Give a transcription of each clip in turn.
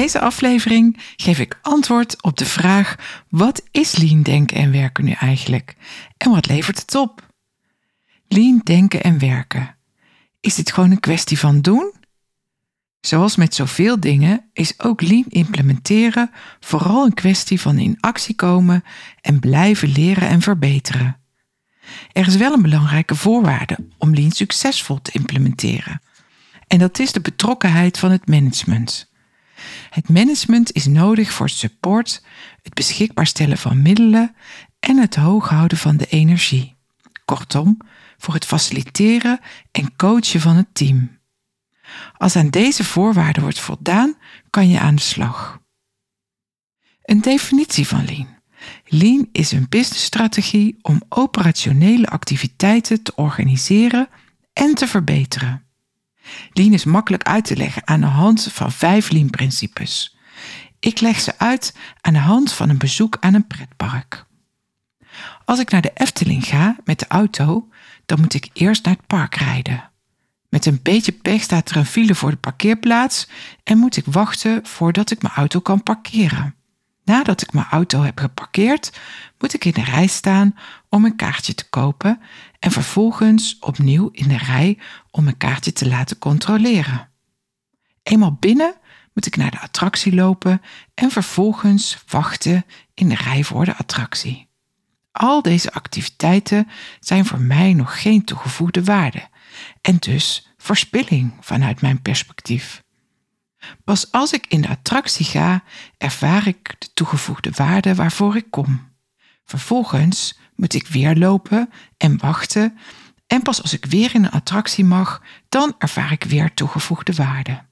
Deze aflevering geef ik antwoord op de vraag: wat is lean denken en werken nu eigenlijk? En wat levert het op? Lean denken en werken. Is dit gewoon een kwestie van doen? Zoals met zoveel dingen is ook lean implementeren vooral een kwestie van in actie komen en blijven leren en verbeteren. Er is wel een belangrijke voorwaarde om lean succesvol te implementeren. En dat is de betrokkenheid van het management. Het management is nodig voor support, het beschikbaar stellen van middelen en het hoog houden van de energie. Kortom, voor het faciliteren en coachen van het team. Als aan deze voorwaarden wordt voldaan, kan je aan de slag. Een definitie van Lean. Lean is een businessstrategie om operationele activiteiten te organiseren en te verbeteren. Lean is makkelijk uit te leggen aan de hand van vijf Lean-principes. Ik leg ze uit aan de hand van een bezoek aan een pretpark. Als ik naar de Efteling ga met de auto, dan moet ik eerst naar het park rijden. Met een beetje pech staat er een file voor de parkeerplaats en moet ik wachten voordat ik mijn auto kan parkeren. Nadat ik mijn auto heb geparkeerd, moet ik in de rij staan om een kaartje te kopen en vervolgens opnieuw in de rij om een kaartje te laten controleren. Eenmaal binnen moet ik naar de attractie lopen en vervolgens wachten in de rij voor de attractie. Al deze activiteiten zijn voor mij nog geen toegevoegde waarde en dus verspilling vanuit mijn perspectief. Pas als ik in de attractie ga, ervaar ik de toegevoegde waarde waarvoor ik kom. Vervolgens moet ik weer lopen en wachten en pas als ik weer in een attractie mag, dan ervaar ik weer toegevoegde waarde.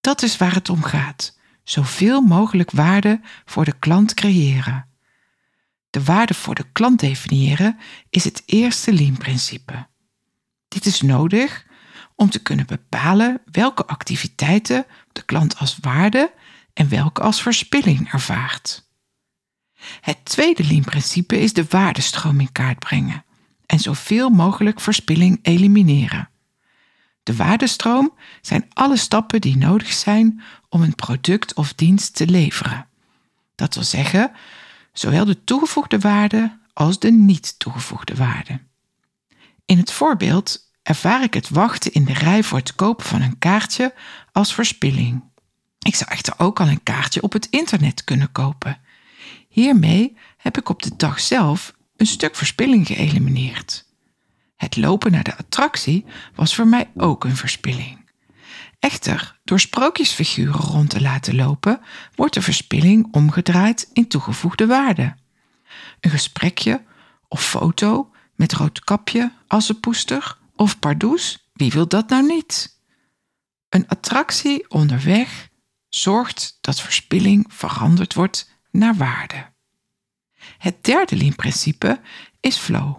Dat is waar het om gaat. Zoveel mogelijk waarde voor de klant creëren. De waarde voor de klant definiëren is het eerste Lean-principe. Dit is nodig om te kunnen bepalen welke activiteiten de klant als waarde en welke als verspilling ervaart. Het tweede Lean-principe is de waardestroom in kaart brengen en zoveel mogelijk verspilling elimineren. De waardestroom zijn alle stappen die nodig zijn om een product of dienst te leveren. Dat wil zeggen, zowel de toegevoegde waarde als de niet toegevoegde waarde. In het voorbeeld ervaar ik het wachten in de rij voor het kopen van een kaartje als verspilling. Ik zou echter ook al een kaartje op het internet kunnen kopen. Hiermee heb ik op de dag zelf een stuk verspilling geëlimineerd. Het lopen naar de attractie was voor mij ook een verspilling. Echter, door sprookjesfiguren rond te laten lopen, wordt de verspilling omgedraaid in toegevoegde waarde. Een gesprekje of foto met roodkapje, assenpoester of pardoes, wie wil dat nou niet? Een attractie onderweg zorgt dat verspilling veranderd wordt naar waarde. Het derde Lean-principe is flow.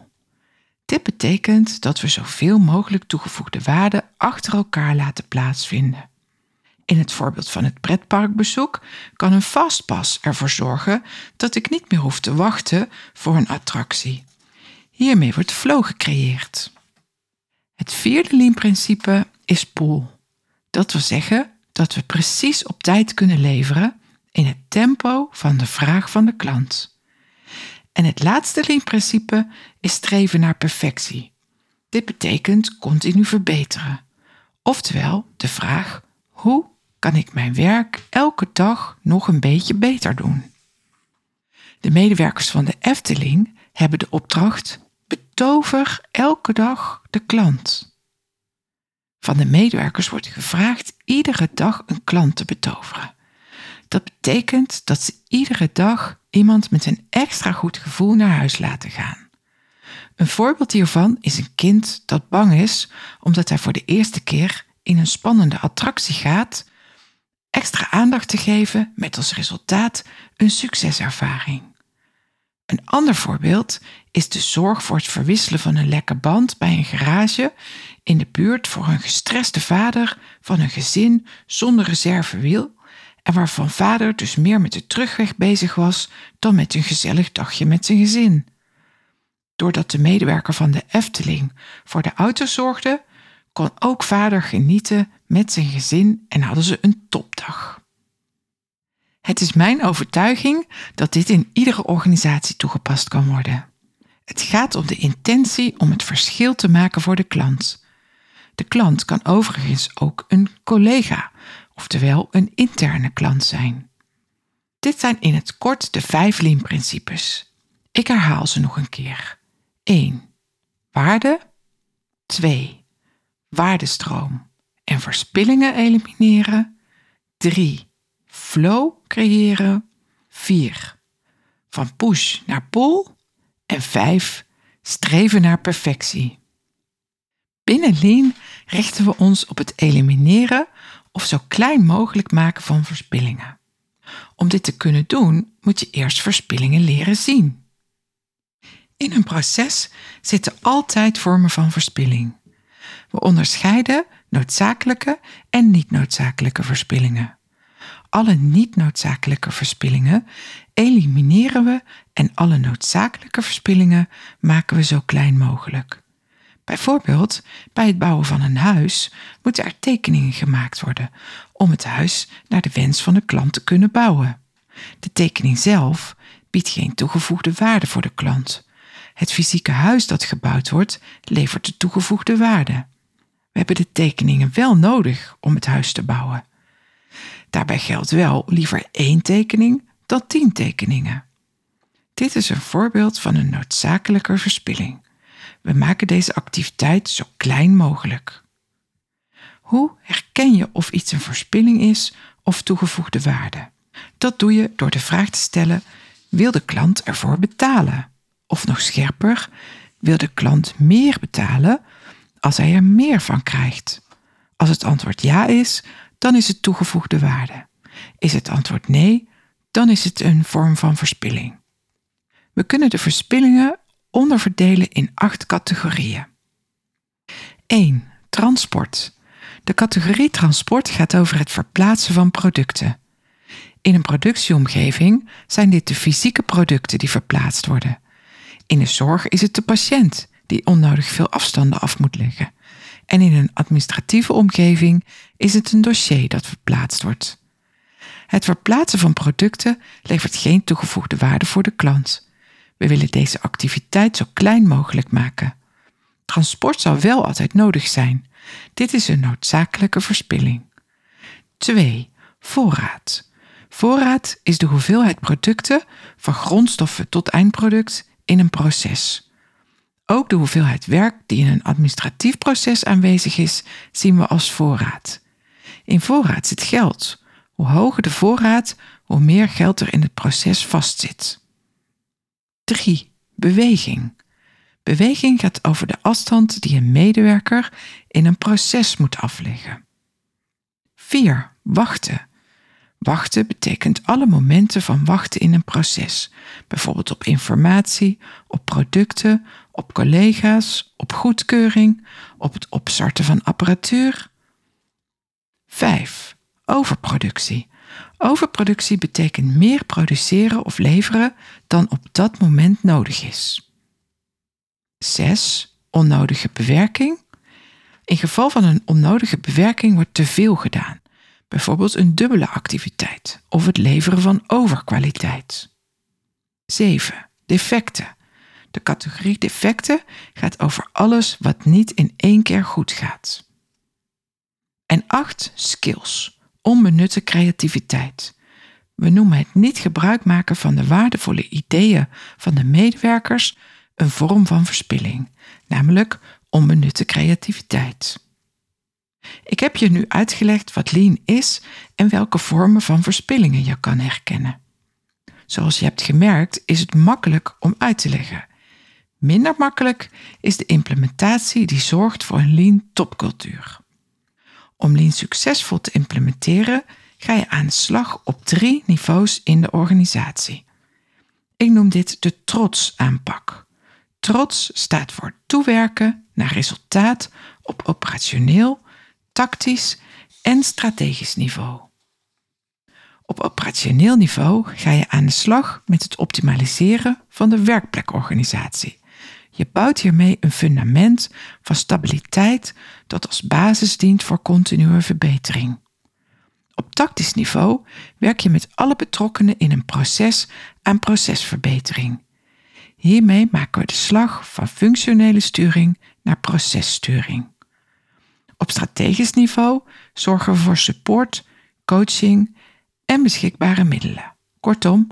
Dit betekent dat we zoveel mogelijk toegevoegde waarde achter elkaar laten plaatsvinden. In het voorbeeld van het pretparkbezoek kan een fastpass ervoor zorgen dat ik niet meer hoef te wachten voor een attractie. Hiermee wordt flow gecreëerd. Het vierde Lean-principe is pool. Dat wil zeggen dat we precies op tijd kunnen leveren in het tempo van de vraag van de klant. En het laatste Lean-principe is streven naar perfectie. Dit betekent continu verbeteren. Oftewel de vraag: hoe kan ik mijn werk elke dag nog een beetje beter doen? De medewerkers van de Efteling hebben de opdracht betover elke dag de klant. Van de medewerkers wordt gevraagd iedere dag een klant te betoveren. Dat betekent dat ze iedere dag iemand met een extra goed gevoel naar huis laten gaan. Een voorbeeld hiervan is een kind dat bang is omdat hij voor de eerste keer in een spannende attractie gaat, extra aandacht te geven met als resultaat een succeservaring. Een ander voorbeeld is de zorg voor het verwisselen van een lekke band bij een garage in de buurt voor een gestreste vader van een gezin zonder reservewiel en waarvan vader dus meer met de terugweg bezig was dan met een gezellig dagje met zijn gezin. Doordat de medewerker van de Efteling voor de auto zorgde, kon ook vader genieten met zijn gezin en hadden ze een topdag. Het is mijn overtuiging dat dit in iedere organisatie toegepast kan worden. Het gaat om de intentie om het verschil te maken voor de klant. De klant kan overigens ook een collega, oftewel een interne klant zijn. Dit zijn in het kort de vijf Lean-principes. Ik herhaal ze nog een keer. 1. Waarde. 2. Waardestroom en verspillingen elimineren. 3. Flow creëren. 4. Van push naar pull. En 5. Streven naar perfectie. Binnen Lean richten we ons op het elimineren of zo klein mogelijk maken van verspillingen. Om dit te kunnen doen, moet je eerst verspillingen leren zien. In een proces zitten altijd vormen van verspilling. We onderscheiden noodzakelijke en niet noodzakelijke verspillingen. Alle niet noodzakelijke verspillingen elimineren we en alle noodzakelijke verspillingen maken we zo klein mogelijk. Bijvoorbeeld, bij het bouwen van een huis moeten er tekeningen gemaakt worden om het huis naar de wens van de klant te kunnen bouwen. De tekening zelf biedt geen toegevoegde waarde voor de klant. Het fysieke huis dat gebouwd wordt levert de toegevoegde waarde. We hebben de tekeningen wel nodig om het huis te bouwen. Daarbij geldt wel liever één tekening dan tien tekeningen. Dit is een voorbeeld van een noodzakelijke verspilling. We maken deze activiteit zo klein mogelijk. Hoe herken je of iets een verspilling is of toegevoegde waarde? Dat doe je door de vraag te stellen: wil de klant ervoor betalen? Of nog scherper, wil de klant meer betalen als hij er meer van krijgt? Als het antwoord ja is, dan is het toegevoegde waarde. Is het antwoord nee, dan is het een vorm van verspilling. We kunnen de verspillingen onderverdelen in acht categorieën. 1. Transport. De categorie transport gaat over het verplaatsen van producten. In een productieomgeving zijn dit de fysieke producten die verplaatst worden. In de zorg is het de patiënt die onnodig veel afstanden af moet leggen. En in een administratieve omgeving is het een dossier dat verplaatst wordt. Het verplaatsen van producten levert geen toegevoegde waarde voor de klant. We willen deze activiteit zo klein mogelijk maken. Transport zal wel altijd nodig zijn. Dit is een noodzakelijke verspilling. 2. Voorraad. Voorraad is de hoeveelheid producten, van grondstoffen tot eindproduct, in een proces. Ook de hoeveelheid werk die in een administratief proces aanwezig is, zien we als voorraad. In voorraad zit geld. Hoe hoger de voorraad, hoe meer geld er in het proces vastzit. 3. Beweging. Beweging gaat over de afstand die een medewerker in een proces moet afleggen. 4. Wachten. Wachten betekent alle momenten van wachten in een proces, bijvoorbeeld op informatie, op producten, op collega's, op goedkeuring, op het opstarten van apparatuur. 5. Overproductie. Overproductie betekent meer produceren of leveren dan op dat moment nodig is. 6. Onnodige bewerking. In geval van een onnodige bewerking wordt te veel gedaan bijvoorbeeld een dubbele activiteit of het leveren van overkwaliteit. 7. Defecten. De categorie defecten gaat over alles wat niet in één keer goed gaat. En 8. Skills. Onbenutte creativiteit. We noemen het niet gebruik maken van de waardevolle ideeën van de medewerkers een vorm van verspilling, namelijk onbenutte creativiteit. Ik heb je nu uitgelegd wat lean is en welke vormen van verspillingen je kan herkennen. Zoals je hebt gemerkt is het makkelijk om uit te leggen. Minder makkelijk is de implementatie die zorgt voor een lean topcultuur. Om lean succesvol te implementeren ga je aan de slag op drie niveaus in de organisatie. Ik noem dit de trots-aanpak. Trots staat voor toewerken naar resultaat op operationeel, tactisch en strategisch niveau. Op operationeel niveau ga je aan de slag met het optimaliseren van de werkplekorganisatie. Je bouwt hiermee een fundament van stabiliteit dat als basis dient voor continue verbetering. Op tactisch niveau werk je met alle betrokkenen in een proces aan procesverbetering. Hiermee maken we de slag van functionele sturing naar processturing. Op strategisch niveau zorgen we voor support, coaching en beschikbare middelen. Kortom,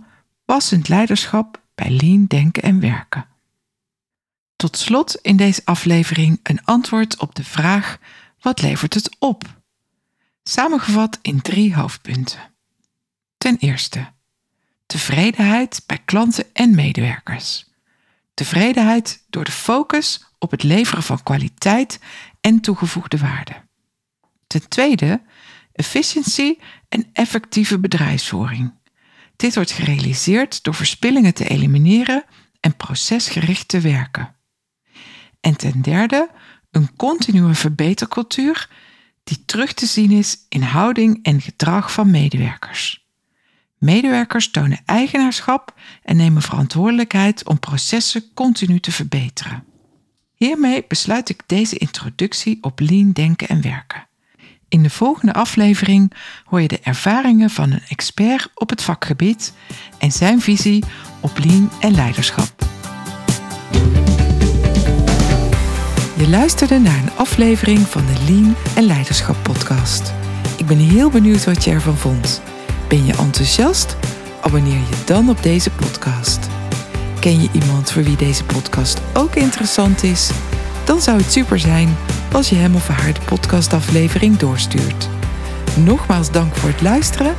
passend leiderschap bij lean denken en werken. Tot slot in deze aflevering een antwoord op de vraag: wat levert het op? Samengevat in drie hoofdpunten. Ten eerste, tevredenheid bij klanten en medewerkers. Tevredenheid door de focus op het leveren van kwaliteit en toegevoegde waarde. Ten tweede, efficiëntie en effectieve bedrijfsvoering. Dit wordt gerealiseerd door verspillingen te elimineren en procesgericht te werken. En ten derde, een continue verbetercultuur die terug te zien is in houding en gedrag van medewerkers. Medewerkers tonen eigenaarschap en nemen verantwoordelijkheid om processen continu te verbeteren. Hiermee besluit ik deze introductie op lean denken en werken. In de volgende aflevering hoor je de ervaringen van een expert op het vakgebied en zijn visie op lean en leiderschap. Luisterde naar een aflevering van de Lean en Leiderschap podcast. Ik ben heel benieuwd wat je ervan vond. Ben je enthousiast? Abonneer je dan op deze podcast. Ken je iemand voor wie deze podcast ook interessant is? Dan zou het super zijn als je hem of haar de podcastaflevering doorstuurt. Nogmaals dank voor het luisteren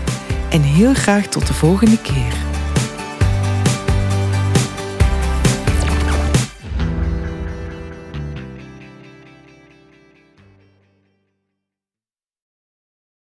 en heel graag tot de volgende keer.